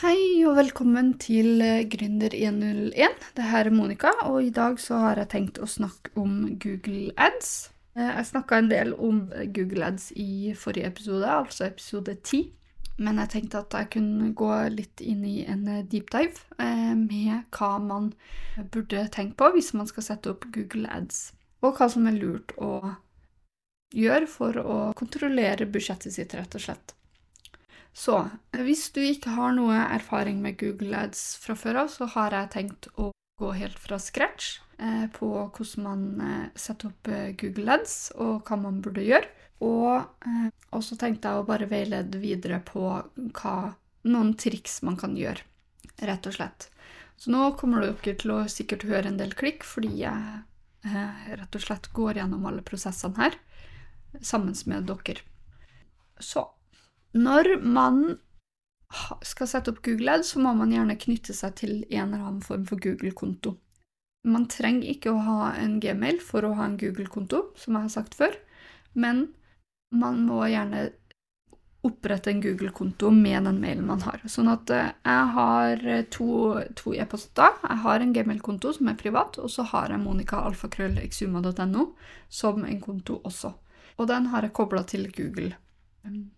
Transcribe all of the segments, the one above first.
Hei og velkommen til eh, Gründer 101. Det her er Monica, og i dag så har jeg tenkt å snakke om Google Ads. Eh, Jeg snakka en del om Google Ads i forrige episode, altså episode 10. Men jeg tenkte at jeg kunne gå litt inn i en eh, deep dive eh, med hva man burde tenke på hvis man skal sette opp Google Ads, og hva som er lurt å gjøre for å kontrollere budsjettet sitt, rett og slett. Så hvis du ikke har noe erfaring med Google Ads fra før av, så har jeg tenkt å gå helt fra scratch eh, på hvordan man eh, setter opp eh, Google Ads, og hva man burde gjøre. Og eh, så tenkte jeg å bare veilede videre på hva, noen triks man kan gjøre, rett og slett. Så nå kommer dere til å sikkert høre en del klikk, fordi jeg eh, rett og slett går gjennom alle prosessene her sammen med dere. Så når man skal sette opp Google Ads, så må man gjerne knytte seg til en eller annen form for Google-konto. Man trenger ikke å ha en Gmail for å ha en Google-konto, som jeg har sagt før, men man må gjerne opprette en Google-konto med den mailen man har. Sånn at eh, jeg har to, to e-poster. Jeg har en Gmail-konto som er privat, og så har jeg monicaalfakrøllexuma.no som en konto også. Og den har jeg kobla til Google.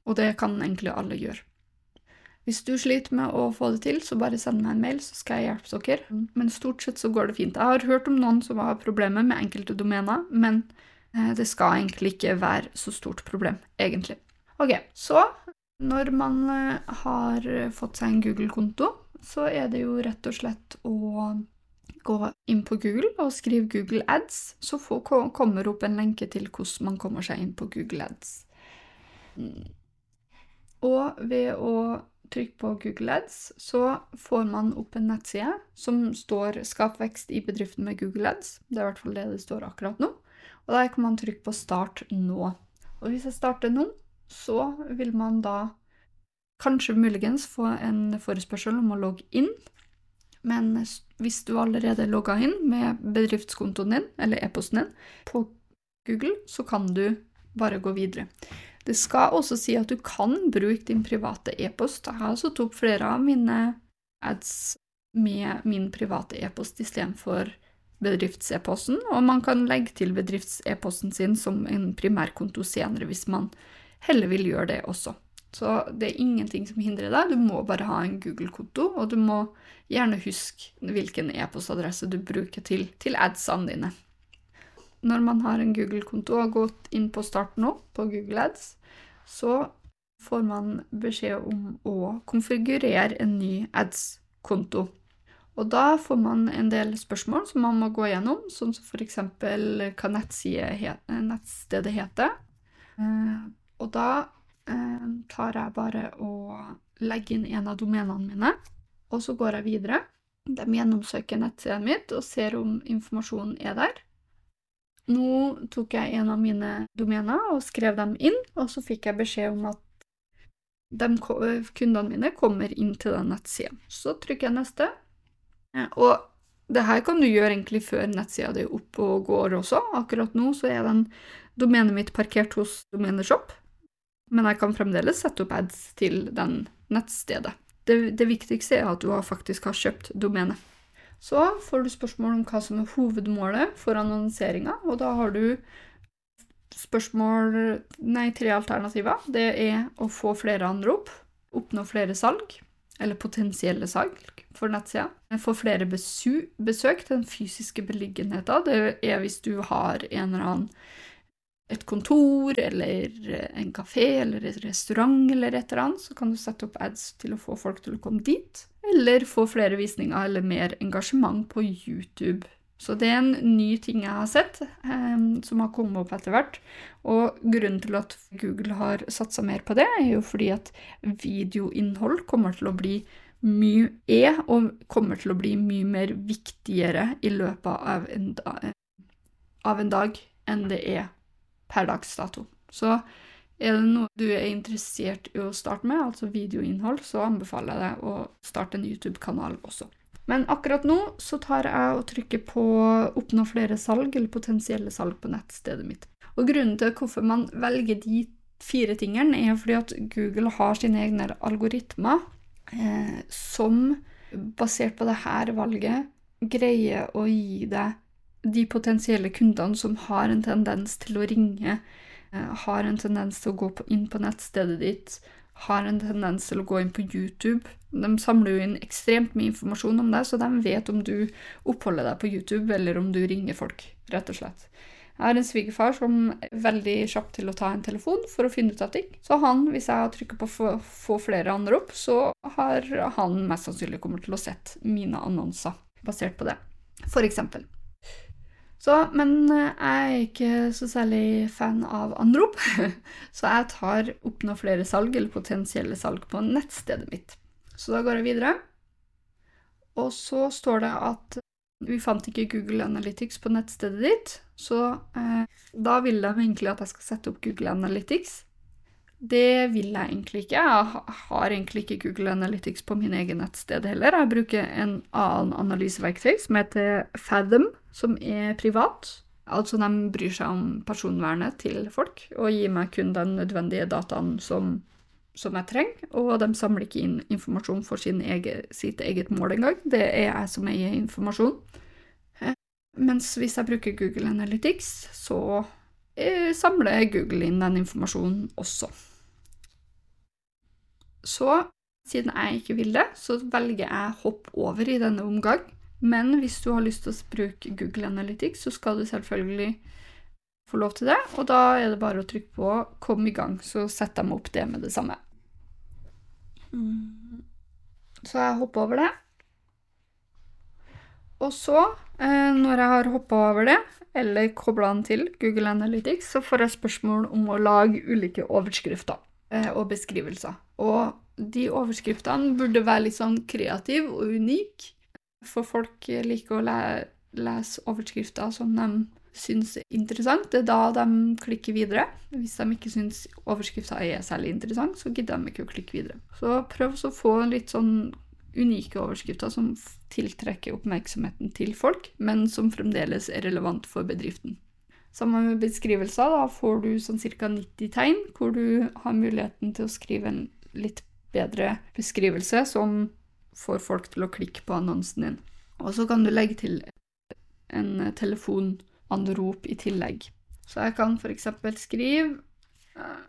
Og det kan egentlig alle gjøre. Hvis du sliter med å få det til, så bare send meg en mail, så skal jeg hjelpe dere. Men stort sett så går det fint. Jeg har hørt om noen som har problemer med enkelte domener, men eh, det skal egentlig ikke være så stort problem, egentlig. Ok, så når man eh, har fått seg en Google-konto, så er det jo rett og slett å gå inn på Google og skrive Google Ads, så kommer opp en lenke til hvordan man kommer seg inn på Google Ads. Mm. Og ved å trykke på Google Ads, så får man opp en nettside som står 'Skap vekst i bedriften med Google Ads'. Det er i hvert fall det det står akkurat nå. Og der kan man trykke på 'Start nå'. Og hvis jeg starter nå, så vil man da kanskje muligens få en forespørsel om å logge inn. Men hvis du allerede er logga inn med bedriftskontoen din, eller e-posten din, på Google, så kan du bare gå videre. Det skal også si at du kan bruke din private e-post. Jeg har satt opp flere av mine ads med min private e-post istedenfor bedrifts-e-posten, og man kan legge til bedrifts-e-posten sin som en primærkonto senere hvis man heller vil gjøre det også. Så det er ingenting som hindrer deg, du må bare ha en Google-konto, og du må gjerne huske hvilken e-postadresse du bruker til, til adsene dine. Når man har en Google-konto og har gått inn på Start nå på Google Ads, så får man beskjed om å konfigurere en ny ads-konto. Og da får man en del spørsmål som man må gå gjennom, som f.eks. hva nettstedet heter. Eh, og da eh, tar jeg bare og legger inn en av domenene mine, og så går jeg videre. De gjennomsøker nettsiden mitt og ser om informasjonen er der. Nå tok jeg en av mine domener og skrev dem inn, og så fikk jeg beskjed om at de kundene mine kommer inn til den nettsida. Så trykker jeg neste. Og det her kan du gjøre egentlig før nettsida di er oppe og går også. Akkurat nå så er den domenet mitt parkert hos Domeneshop, men jeg kan fremdeles sette opp ads til den nettstedet. Det, det viktigste er at du faktisk har kjøpt domenet. Så får du spørsmål om hva som er hovedmålet for annonseringa, og da har du spørsmål Nei, tre alternativer. Det er å få flere andre opp, oppnå flere salg, eller potensielle salg for nettsida. Få flere besøk til den fysiske beliggenheten. Det er hvis du har en eller annen et kontor eller en kafé eller et restaurant eller et eller annet, så kan du sette opp ads til å få folk til å komme dit. Eller få flere visninger eller mer engasjement på YouTube. Så det er en ny ting jeg har sett, eh, som har kommet opp etter hvert. Og grunnen til at Google har satsa mer på det, er jo fordi at videoinnhold kommer til å bli mye er, og kommer til å bli mye mer viktigere i løpet av en, da, av en dag enn det er per dags dato. Så er det noe du er interessert i å starte med, altså videoinnhold, så anbefaler jeg deg å starte en YouTube-kanal også. Men akkurat nå så tar jeg og trykker på 'oppnå flere salg' eller potensielle salg på nettstedet mitt. Og grunnen til hvorfor man velger de fire tingene, er fordi at Google har sine egne algoritmer eh, som, basert på dette valget, greier å gi deg de potensielle kundene som har en tendens til å ringe, eh, har en tendens til å gå inn på nettstedet ditt, har en tendens til å gå inn på YouTube. De samler jo inn ekstremt mye informasjon om deg, så de vet om du oppholder deg på YouTube, eller om du ringer folk, rett og slett. Jeg har en svigerfar som er veldig kjapp til å ta en telefon for å finne ut av ting. Så han, hvis jeg har trykket på få flere andre opp, så har han mest sannsynlig kommet til å sett mine annonser basert på det. For eksempel. Så, men eh, jeg er ikke så særlig fan av anrop, så jeg tar oppnå flere salg, eller potensielle salg, på nettstedet mitt. Så da går jeg videre. Og så står det at vi fant ikke Google Analytics på nettstedet ditt, så eh, da vil de egentlig at jeg skal sette opp Google Analytics. Det vil jeg egentlig ikke. Jeg har egentlig ikke Google Analytics på min egen nettsted heller. Jeg bruker en annen analyseverktøy som heter Fathom, som er privat. Altså de bryr seg om personvernet til folk og gir meg kun den nødvendige dataen som, som jeg trenger. Og de samler ikke inn informasjon for egen, sitt eget mål engang. Det er jeg som eier informasjon. Eh, mens hvis jeg bruker Google Analytics, så eh, samler Google inn den informasjonen også. Så siden jeg ikke vil det, så velger jeg hopp over i denne omgang. Men hvis du har lyst til å bruke Google Analytics, så skal du selvfølgelig få lov til det. Og da er det bare å trykke på 'kom i gang', så setter de opp det med det samme. Mm. Så jeg hopper over det. Og så, eh, når jeg har hoppa over det, eller kobla den til Google Analytics, så får jeg spørsmål om å lage ulike overskrifter eh, og beskrivelser. Og de overskriftene burde være litt sånn kreative og unike. For folk liker å le lese overskrifter som de syns er interessant. Det er da de klikker videre. Hvis de ikke syns overskrifta er særlig interessant, så gidder de ikke å klikke videre. Så prøv å få litt sånn unike overskrifter som tiltrekker oppmerksomheten til folk, men som fremdeles er relevant for bedriften. Sammen med beskrivelser da får du sånn ca. 90 tegn, hvor du har muligheten til å skrive en litt bedre beskrivelse som får folk til å klikke på annonsen din. Og så kan du legge til en telefonanrop i tillegg. Så jeg kan f.eks. skrive eh,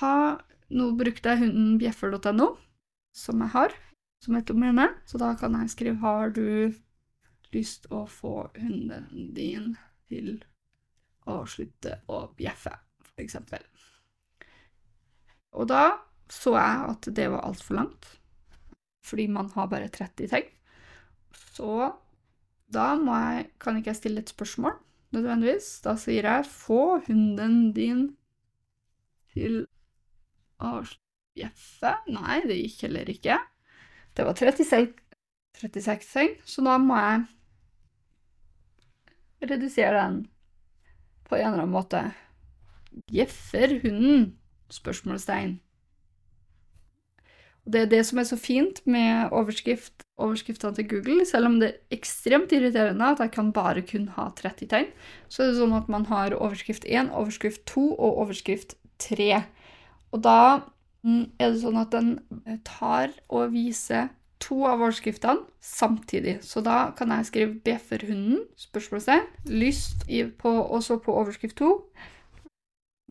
ha, Nå brukte jeg hunden bjeffer.no, som jeg har, som et domene. Så da kan jeg skrive Har du lyst å få hunden din til å slutte å bjeffe, f.eks. Og da så jeg at det var altfor langt, fordi man har bare 30 tegn. Så da jeg, kan ikke jeg stille et spørsmål nødvendigvis. Da sier jeg 'få hunden din til å bjeffe'. Nei, det gikk heller ikke. Det var 36, 36 tegn, så da må jeg redusere den på en eller annen måte. Bjeffer hunden? Spørsmålstegn. Det er det som er så fint med overskrift, overskriftene til Google. Selv om det er ekstremt irriterende at jeg kan bare kun ha 30 tegn, så er det sånn at man har overskrift 1, overskrift 2 og overskrift 3. Og da mm, er det sånn at den tar og viser to av overskriftene samtidig. Så da kan jeg skrive 'bjefferhunden', spørsmålstegn, lyst på, også på overskrift 2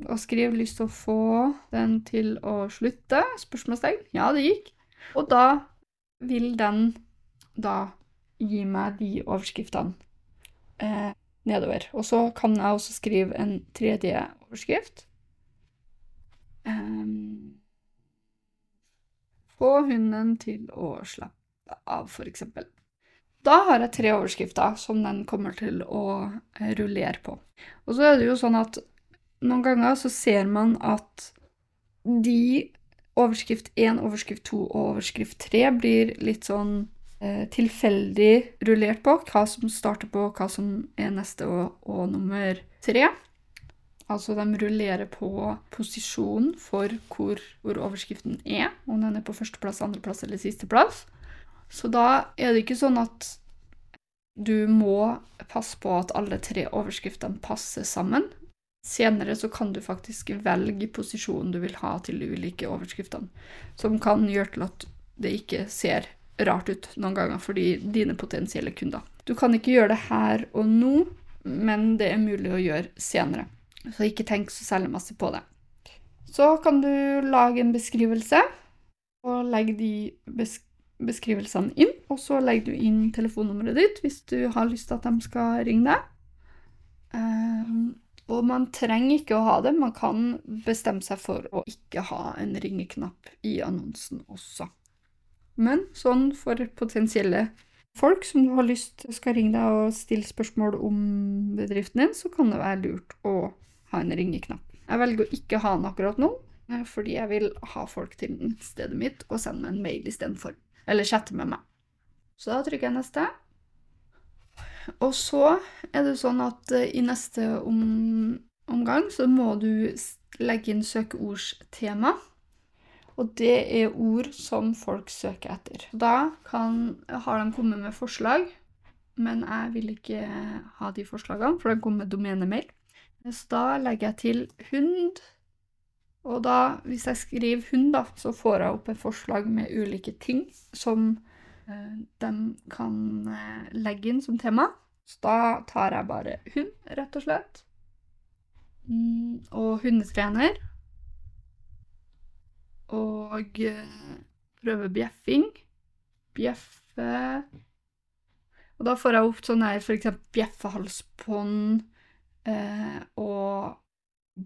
og skriv 'lyst til å få den til å slutte?' spørsmålstegn. Ja, det gikk. Og da vil den da gi meg de overskriftene eh, nedover. Og så kan jeg også skrive en tredje overskrift. Um, få hunden til å slappe av, f.eks. Da har jeg tre overskrifter som den kommer til å eh, rullere på. Og så er det jo sånn at noen ganger så ser man at de overskrift 1, overskrift 2 og overskrift 3 blir litt sånn eh, tilfeldig rullert på. Hva som starter på hva som er neste og, og nummer 3. Altså de rullerer på posisjonen for hvor, hvor, overskriften er, om den er på førsteplass, andreplass eller sisteplass. Så da er det ikke sånn at du må passe på at alle tre overskriftene passer sammen. Senere så kan du faktisk velge posisjonen du vil ha til de ulike overskriftene, som kan gjøre til at det ikke ser rart ut noen ganger for dine potensielle kunder. Du kan ikke gjøre det her og nå, men det er mulig å gjøre senere. Så ikke tenk så særlig masse på det. Så kan du lage en beskrivelse, og legge de beskrivelsene beskrivelsene inn. Og så legger du inn telefonnummeret ditt hvis du har lyst til at de skal ringe deg. Um, og man trenger ikke å ha det, man kan bestemme seg for å ikke ha en ringeknapp i annonsen også. Men sånn for potensielle folk som du har lyst skal ringe deg og stille spørsmål om bedriften din, så kan det være lurt å ha en ringeknapp. Jeg velger å ikke ha den akkurat nå, eh, fordi jeg vil ha folk til stedet mitt og sende meg en mail istedenfor. Eller chatte med meg. Så da trykker jeg neste. Og så er det sånn at eh, i neste om, omgang så må du legge inn søkeordstema. Og det er ord som folk søker etter. Da kan, har de kommet med forslag, men jeg vil ikke ha de forslagene, for de kommer med domenemail. Så da legger jeg til hund. Og da, hvis jeg skriver hund, da, så får jeg opp et forslag med ulike ting som Eh, de kan eh, legge inn som tema. Så da tar jeg bare hund, rett og slett. Mm, og hundetrener. Og eh, prøve bjeffing. Bjeffe Og da får jeg opp sånn her f.eks. bjeffehalsbånd eh, og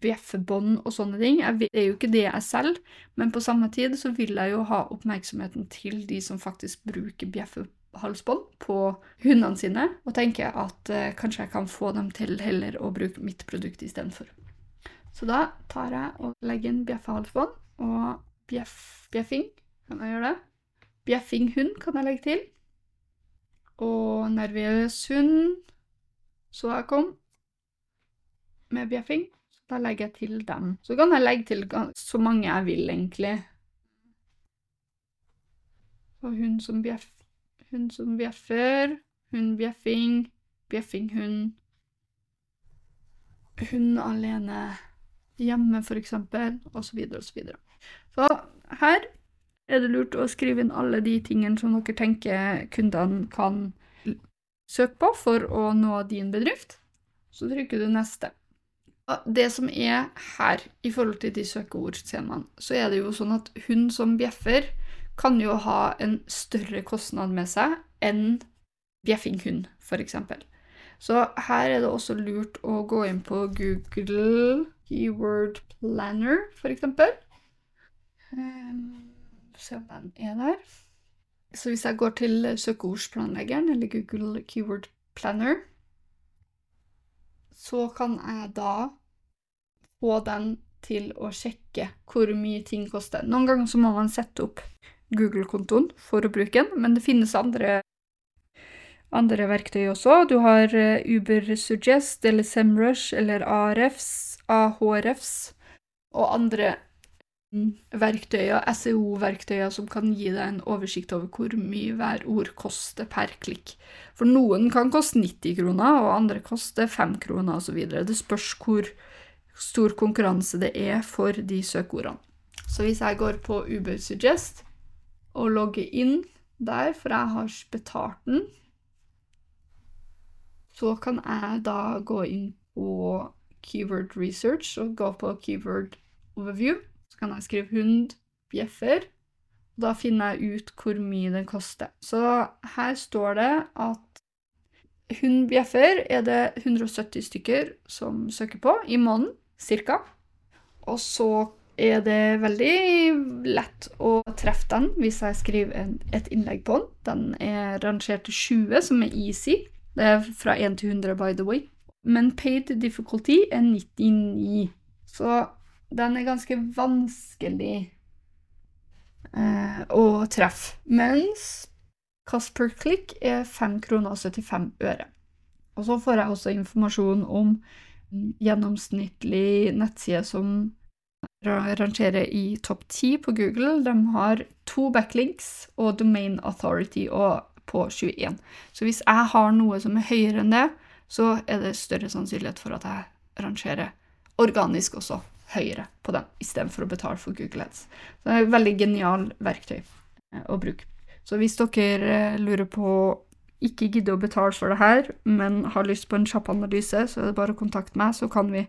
bjeffebånd og sånne ting. Jeg, er jo ikke det jeg selv, men på samme tid så vil jeg jo ha oppmerksomheten til de som faktisk bruker bjeffehalsbånd på hundene sine, og tenker at eh, kanskje jeg kan få dem til heller å bruke mitt produkt istedenfor. Så da tar jeg og legger inn bjeffehalsbånd og bjeff, bjeffing. Kan jeg gjøre det? Bjeffing hund kan jeg legge til. Og nervøs hund så jeg kom med bjeffing. Da legger jeg til dem. Så kan jeg legge til så mange jeg vil, egentlig. Og hun som, bjeff, Hun som bjeffer, Hun bjeffing, bjeffinghund, hund alene hjemme, for eksempel, og så videre og så videre. Så her er det lurt å skrive inn alle de tingene som dere tenker kundene kan søke på for å nå din bedrift. Så trykker du neste. Det som er her, i forhold til de søkeordscenene, så er det jo sånn at hund som bjeffer kan jo ha en større kostnad med seg enn bjeffinghund, f.eks. Så her er det også lurt å gå inn på Google Keyword Planner, f.eks. Um, se om den er der. Så hvis jeg går til søkeordsplanleggeren, eller Google Keyword Planner, så kan jeg da få den til å sjekke hvor mye ting koster. Noen ganger så må man sette opp Google-kontoen for å bruke den, men det finnes andre, andre verktøy også. Du har eh, Uber Suggest eller Semrush eller Arefs, Ahrefs og andre verktøyer, SEO-verktøyer, som kan gi deg en oversikt over hvor mye hver ord koster per klikk. For noen kan koste 90 kroner, og andre koster 5 kroner osv. Det spørs hvor stor konkurranse det er for de søkeordene. Så hvis jeg går på Uber Suggest og logger inn der, for jeg har betalt den, så kan jeg da gå inn på Keyword Research og gå på Keyword Overview kan jeg skrive hund, bjeffer. Da finner jeg ut hvor mye den koster. Så her står det at hund bjeffer er det 170 stykker som søker på i måneden, cirka. Og så er det veldig lett å treffe den hvis jeg skriver en, et innlegg på den. Den er rangert til 20, som er easy. Det er fra 1 til 100, by the way. Men paid difficulty er 99. Så den er ganske vanskelig eh, å treffe. Mens kast per klikk er 5 kroner og 75 øre. Og så får jeg også informasjon om gjennomsnittlig nettside som rangerer i topp 10 på Google. De har to backlinks og domain authority på 21. Så hvis jeg har noe som er høyere enn det, så er det større sannsynlighet for at jeg rangerer organisk også høyere på den, istedenfor å betale for Google Ads. Så det er et veldig genial verktøy. eh, å bruke. Så hvis dere eh, lurer på ikke gidder å betale for det her, men har lyst på en kjapp analyse, så er det bare å kontakte meg, så kan vi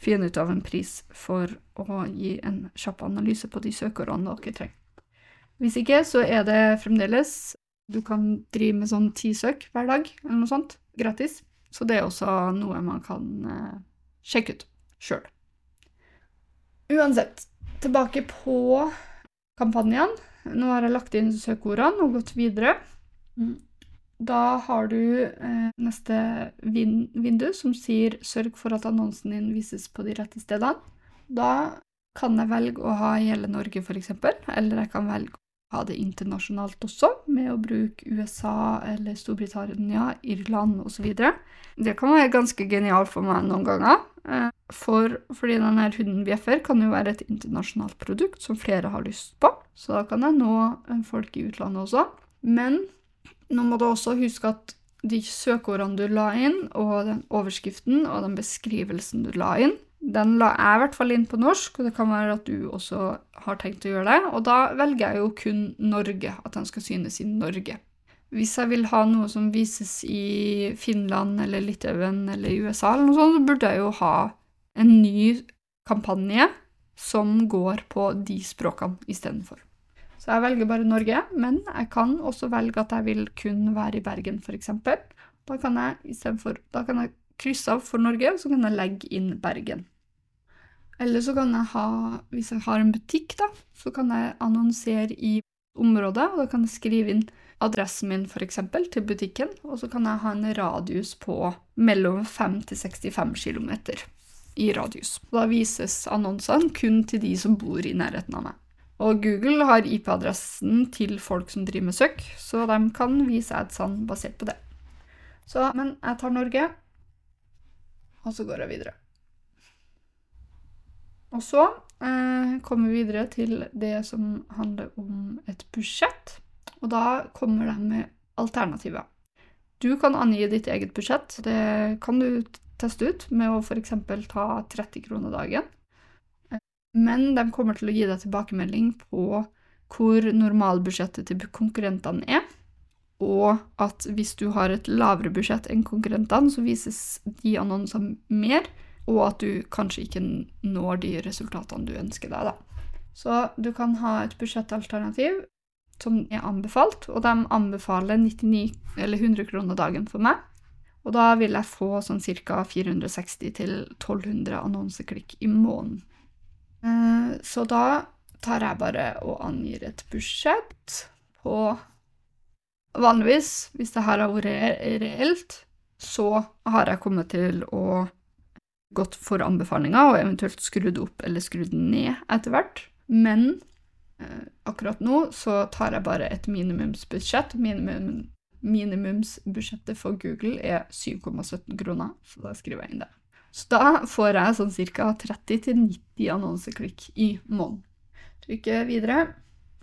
finne ut av en pris for å gi en kjapp analyse på de søkeordene dere trenger. Hvis ikke, så er det fremdeles Du kan drive med sånn ti søk hver dag, eller noe sånt, gratis. Så det er også noe man kan eh, sjekke ut sjøl. Uansett, tilbake på kampanjen. Nå har jeg lagt inn søkeordene og gått videre. Da har du eh, neste vin vindu som sier 'sørg for at annonsen din vises på de rette stedene'. Da kan jeg velge å ha hele Norge, f.eks., eller jeg kan velge ha det internasjonalt også, med å bruke USA eller Storbritannia, Irland osv. Det kan være ganske genialt for meg noen ganger. Eh, for, fordi denne hunden bjeffer kan jo være et internasjonalt produkt som flere har lyst på, så da kan jeg nå eh, folk i utlandet også. Men nå må du også huske at de søkeordene du la inn, og den overskriften og den beskrivelsen du la inn, den la jeg i hvert fall inn på norsk, og det kan være at du også har tenkt å gjøre det. Og da velger jeg jo kun Norge, at den skal synes i Norge. Hvis jeg vil ha noe som vises i Finland eller Litauen eller USA, eller noe sånt, så burde jeg jo ha en ny kampanje som går på de språkene istedenfor. Så jeg velger bare Norge, men jeg kan også velge at jeg vil kun være i Bergen, f.eks. Da kan jeg istedenfor Da kan krysse av for Norge, og så kan jeg legge inn Bergen. Eller så kan jeg ha Hvis jeg har en butikk, da, så kan jeg annonsere i området, og da kan jeg skrive inn adressen min f.eks. til butikken, og så kan jeg ha en radius på mellom 5 til 65 km i radius. Da vises annonsene kun til de som bor i nærheten av meg. Og Google har IP-adressen til folk som driver med søk, så de kan vise adsene basert på det. Så, men jeg tar Norge, og så går jeg videre. Og så eh, kommer vi videre til det som handler om et budsjett. Og da kommer det med alternativer. Du kan angi ditt eget budsjett. Det kan du teste ut med å f.eks. ta 30 kroner dagen. Men de kommer til å gi deg tilbakemelding på hvor normalbudsjettet til konkurrentene er, og at hvis du har et lavere budsjett enn konkurrentene, så vises de annonsene mer, og at du kanskje ikke når de resultatene du ønsker deg. Da. Så du kan ha et budsjettalternativ som er anbefalt, og de anbefaler 99 eller 100 kroner dagen for meg. Og da vil jeg få sånn ca. 460 1200 annonseklikk i måneden. Eh, så da tar jeg bare og angir et budsjett på Vanligvis, hvis det her har vært reelt, så har jeg kommet til å gått for anbefalinga og eventuelt skrudd opp eller skrudd ned etter hvert. Men eh, akkurat nå så tar jeg bare et minimumsbudsjett. Minimum, minimumsbudsjettet for Google er 7,17 kroner, så da skriver jeg inn det. Så da får jeg sånn ca. 30-90 annonseklikk i måneden. Trykker videre,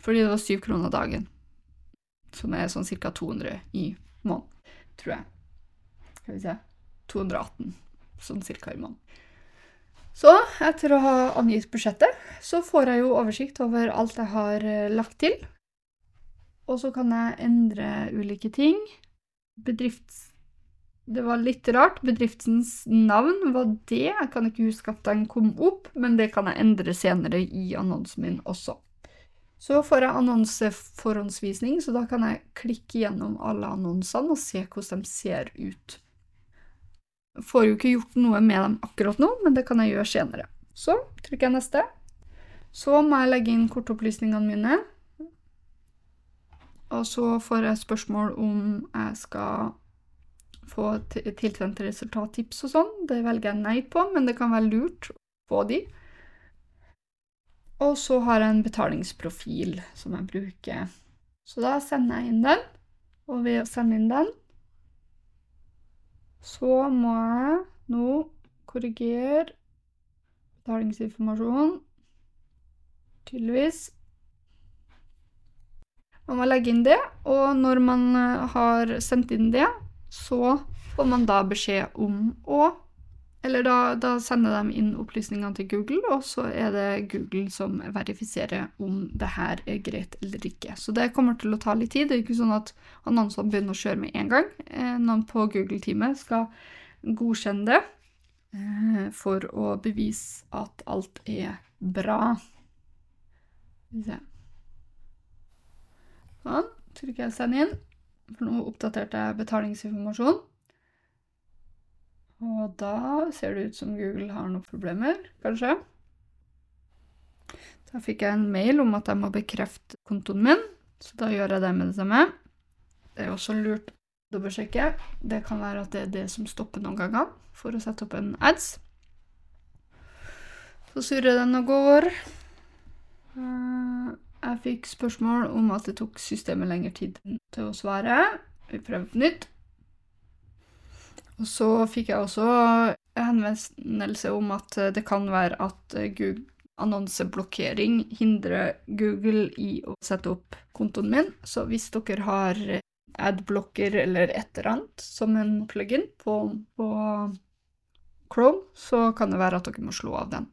fordi det var 7 kroner dagen. Som er sånn ca. 200 i måneden, tror jeg. Skal vi se 218 sånn ca. i måneden. Så etter å ha angitt budsjettet, så får jeg jo oversikt over alt jeg har eh, lagt til. Og så kan jeg endre ulike ting. Bedrifts det var litt rart. Bedriftens navn var det. Jeg kan ikke huske at den kom opp, men det kan jeg endre senere i annonsen min også. Så får jeg annonseforhåndsvisning, så da kan jeg klikke gjennom alle annonsene og se hvordan de ser ut. Jeg får jo ikke gjort noe med dem akkurat nå, men det kan jeg gjøre senere. Så trykker jeg neste. Så må jeg legge inn kortopplysningene mine. Og så får jeg spørsmål om jeg skal få tiltrente resultattips og sånn. Det velger jeg nei på, men det kan være lurt å få de. Og så har jeg en betalingsprofil som jeg bruker. Så da sender jeg inn den, og ved å sende inn den så må jeg nå korrigere betalingsinformasjon. Tydeligvis. Man må legge inn det, og når man har sendt inn det, så får man da beskjed om å Eller da, da, sender de inn opplysningene til Google, og så er det Google som verifiserer om det her er greit eller ikke. Så det kommer til å ta litt tid. Det er ikke sånn at annonsene begynner å kjøre med en gang. Eh, noen på Google-teamet skal godkjenne det eh, for å bevise at alt er bra. Sånn. Trykker jeg 'send inn', for nå oppdaterte jeg betalingsinformasjon. Og da ser det ut som Google har noen problemer, kanskje. Da fikk jeg en mail om at jeg må bekrefte kontoen min, så da gjør jeg det med det samme. Det er også lurt å dobbeltsjekke. Det kan være at det er det som stopper noen ganger for å sette opp en ads. Så surrer den og går. Eh, jeg fikk spørsmål om at det tok systemet lengre tid til å svare. Vi prøver på nytt. Og så fikk jeg også henvendelse om at det kan være at Google annonseblokkering hindrer Google i å sette opp kontoen min. Så hvis dere har adblocker eller et eller annet som en plugin på, på Chrome, så kan det være at dere må slå av den.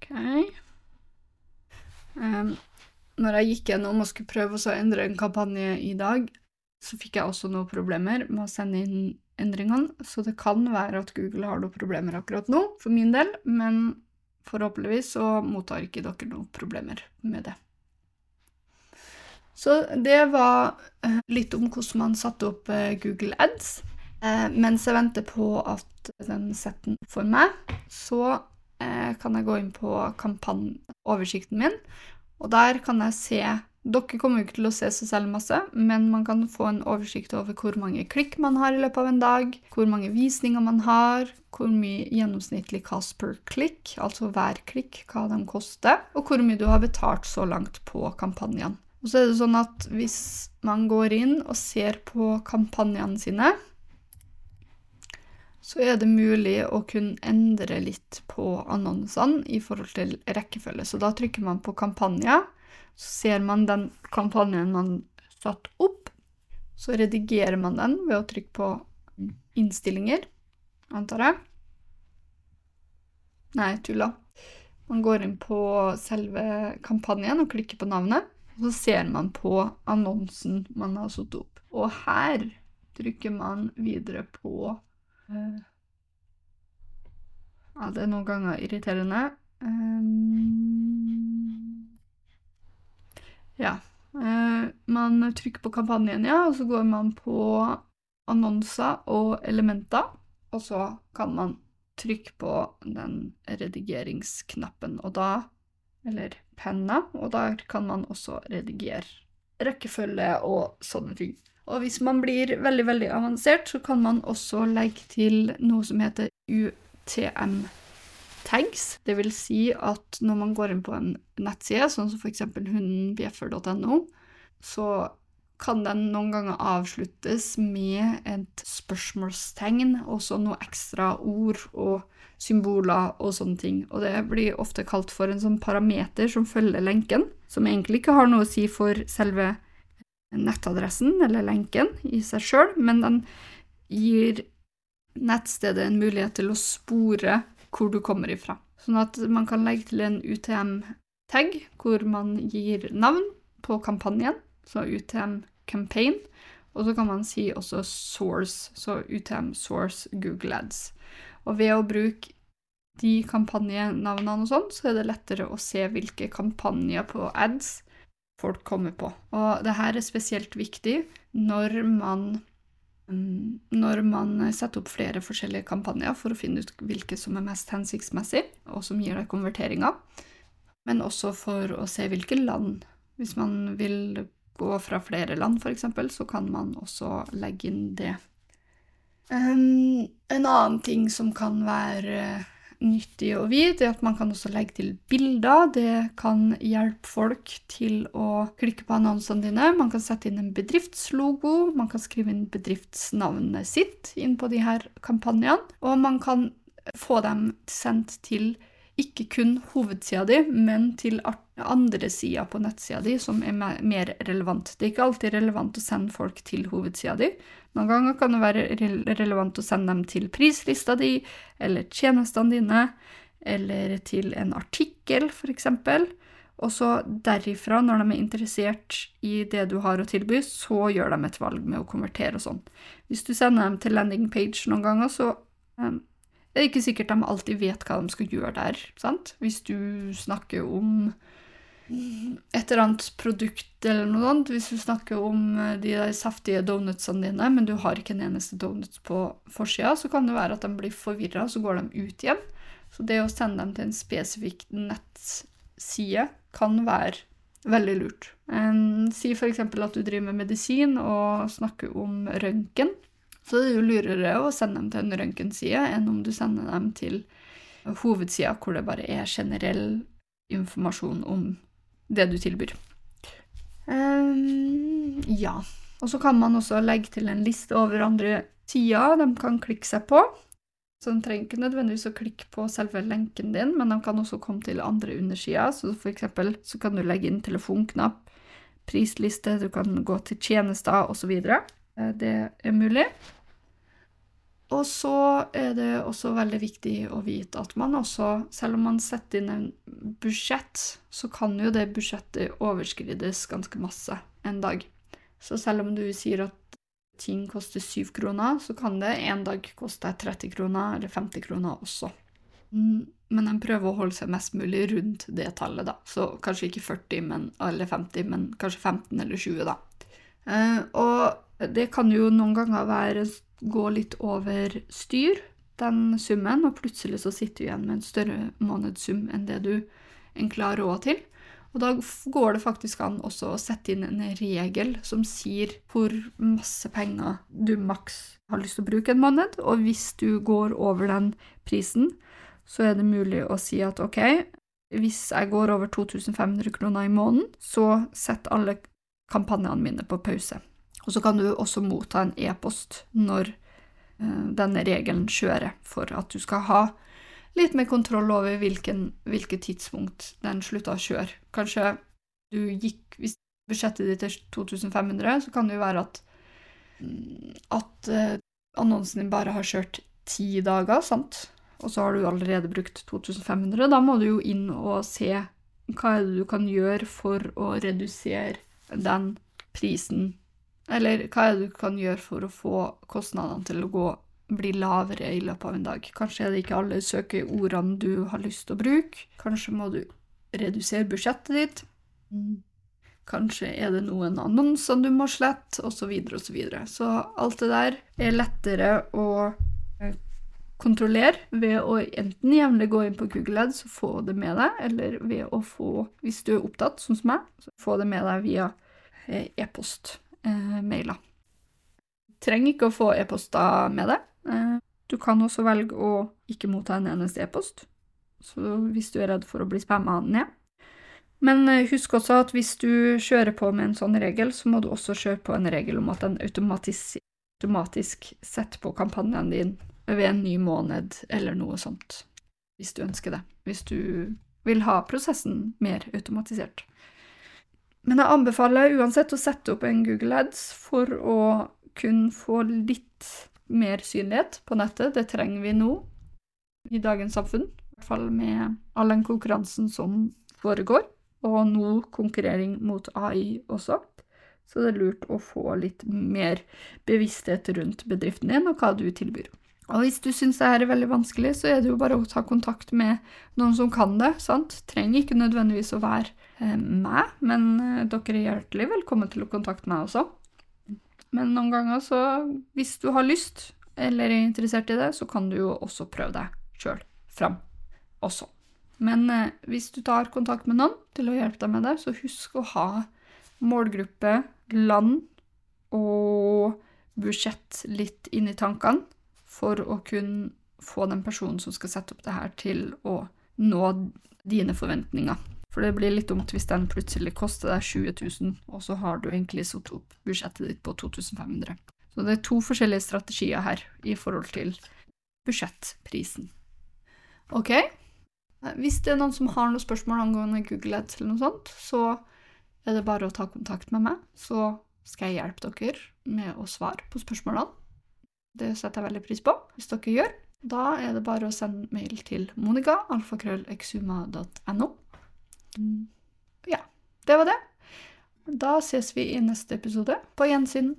OK. Um, når jeg gikk gjennom og skulle prøve å endre en kampanje i dag, så fikk jeg også noen problemer med å sende inn endringene, så det kan være at Google har noen problemer akkurat nå, for min del, men forhåpentligvis så mottar ikke dere noen problemer med det. Så det var eh, litt om hvordan man satte opp eh, Google Ads. Eh, mens jeg venter på at den setter den for meg, så kan jeg gå inn på kampanjeoversikten min, og der kan jeg se dere kommer jo ikke til å se seg selv masse, men man kan få en oversikt over hvor mange klikk man har i løpet av en dag, hvor mange visninger man har, hvor mye gjennomsnittlig cost per klikk, altså hver klikk, hva de koster, og hvor mye du har betalt så langt på kampanjene. Og så er det sånn at hvis man går inn og ser på kampanjene sine, så er det mulig å kunne endre litt på annonsene i forhold til rekkefølge. Så da trykker man på kampanjer så ser man den kampanjen man satt opp. Så redigerer man den ved å trykke på innstillinger, antar jeg. Nei, tulla. Man går inn på selve kampanjen og klikker på navnet. Og så ser man på annonsen man har satt opp. Og her trykker man videre på uh, Ja, det er noen ganger irriterende. Um, ja. Eh, man trykker på kampanjen, ja, og så går man på annonser og elementer, og så kan man trykke på den redigeringsknappen, og da Eller penna, og der kan man også redigere rekkefølge og sånne ting. Og hvis man blir veldig, veldig avansert, så kan man også legge til noe som heter UTM tags. Det vil si at når man går inn på en nettside, sånn som f.eks. hundenbjeffer.no, så kan den noen ganger avsluttes med et spørsmålstegn, og så noe ekstra ord og symboler og sånne ting. Og det blir ofte kalt for en sånn parameter som følger lenken, som egentlig ikke har noe å si for selve nettadressen eller lenken i seg sjøl, men den gir nettstedet en mulighet til å spore hvor du kommer ifra. Sånn at man kan legge til en UTM-tag hvor man gir navn på kampanjen, så UTM Campaign, og så kan man si også source, så UTM Source Google Ads. Og ved å bruke de kampanjenavnene og sånn, så er det lettere å se hvilke kampanjer på ads folk kommer på. Og det her er spesielt viktig når man når man setter opp flere forskjellige kampanjer for å finne ut hvilke som er mest hensiktsmessig, og som gir deg konverteringer, men også for å se hvilke land. Hvis man vil gå fra flere land, f.eks., så kan man også legge inn det. Um, en annen ting som kan være nyttig å vite, er at man kan også legge til bilder. Det kan hjelpe folk til å klikke på annonsene dine. Man kan sette inn en bedriftslogo, man kan skrive inn bedriftsnavnet sitt inn på de her kampanjene, og man kan få dem sendt til ikke kun hovedsida di, men til andre sider på nettsida di som er mer relevant. Det er ikke alltid relevant å sende folk til hovedsida di. Noen ganger kan det være relevant å sende dem til prislista di, eller tjenestene dine, eller til en artikkel, f.eks. Og så derifra, når de er interessert i det du har å tilby, så gjør de et valg med å konvertere og sånn. Hvis du sender dem til landing page noen ganger, så um, det er ikke sikkert de alltid vet hva de skal gjøre der. sant? Hvis du snakker om et eller annet produkt eller noe annet, hvis du snakker om eh, de der saftige donutsene dine, men du har ikke en eneste donut på forsida, så kan det være at de blir forvirra, så går de ut igjen. Så det å sende dem til en spesifikk nettside kan være veldig lurt. Um, si f.eks. at du driver med medisin og snakker om røntgen. Så det er jo lurere å sende dem til en røntgenside enn om du sender dem til hovedsida, hvor det bare er generell informasjon om det du tilbyr. Um, ja. Og så kan man også legge til en liste over andre sider de kan klikke seg på. Så de trenger ikke nødvendigvis å klikke på selve lenken din, men de kan også komme til andre undersider. Så for eksempel så kan du legge inn telefonknapp, prisliste, du kan gå til tjenester osv. Eh, det er mulig. Og så er det også veldig viktig å vite at man også, selv om man setter inn en budsjett, så kan jo det budsjettet overskrides ganske masse en dag. Så selv om du sier at ting koster 7 kroner, så kan det en dag koste 30 kroner eller 50 kroner også. Mm, men en prøver å holde seg mest mulig rundt det tallet, da. Så kanskje ikke 40 men, eller 50, men kanskje 15 eller 20, da. Eh, og det kan jo noen ganger være gå litt over styr, den summen, og plutselig så sitter du igjen med en større månedssum enn det du egentlig har råd til. Og da går det faktisk an også å sette inn en regel som sier hvor masse penger du maks har lyst til å bruke en måned, og hvis du går over den prisen, så er det mulig å si at ok, hvis jeg går over 2500 kroner i måneden, så sett alle kampanjene mine på pause. Og så kan du også motta en e-post når uh, denne regelen kjører, for at du skal ha litt mer kontroll over hvilken, hvilket tidspunkt den slutta å kjøre. Kanskje du gikk Hvis budsjettet ditt er 2500, så kan det jo være at, mm, at uh, annonsen din bare har kjørt ti dager, sant? Og så har du allerede brukt 2500. Da må du jo inn og se hva er det du kan gjøre for å redusere den prisen eller hva er det du kan gjøre for å få kostnadene til å gå, bli lavere i løpet av en dag? Kanskje er det ikke alle søkeordene du har lyst til å bruke. Kanskje må du redusere budsjettet ditt. Kanskje er det noen annonser du må slette, osv., osv. Så, videre, og så, så alt det der er lettere å eh, kontrollere ved å enten jevnlig gå inn på Google Ads og få det med deg, eller ved å få, hvis du er opptatt, sånn som meg, få det med deg via eh, e-post eh, mailer. Trenger ikke å få e-poster med det. Eh, du kan også velge å ikke motta en eneste e-post, hvis du er redd for å bli spamma ned. Men eh, husk også at hvis du kjører på med en sånn regel, så må du også kjøre på en regel om at den automatisk, automatisk setter på kampanjen din ved en ny måned eller noe sånt, hvis du ønsker det. Hvis du vil ha prosessen mer automatisert. Men jeg anbefaler uansett å sette opp en Google Ads for å kunne få litt mer synlighet på nettet. Det trenger vi nå i dagens samfunn, i hvert fall med all den konkurransen som foregår, og nå konkurrering mot AI også. Så det er lurt å få litt mer bevissthet rundt bedriften din og hva du tilbyr. Og hvis du syns det er veldig vanskelig, så er det jo bare å ta kontakt med noen som kan det. sant? Trenger ikke nødvendigvis å være eh, meg, men eh, dere er hjertelig velkommen til å kontakte meg også. Men noen ganger så, hvis du har lyst eller er interessert i det, så kan du jo også prøve deg sjøl fram også. Men eh, hvis du tar kontakt med noen til å hjelpe deg med det, så husk å ha målgruppe, land og budsjett litt inn i tankene for å kunne få den personen som skal sette opp det her, til å nå dine forventninger. For det blir litt dumt hvis den plutselig koster deg 20 000, og så har du egentlig satt opp budsjettet ditt på 2500. Så det er to forskjellige strategier her i forhold til budsjettprisen. Ok, Eh, Hvis det er noen som har noen spørsmål angående Google Ads, eller noe sånt, så er det bare å ta kontakt med meg. Så skal jeg hjelpe dere med å svare på spørsmålene. Det setter jeg veldig pris på hvis dere gjør. Da er det bare å sende mail til monica, alfakrøllexuma.no. Ja, det var det. Da ses vi i neste episode. På gjensyn.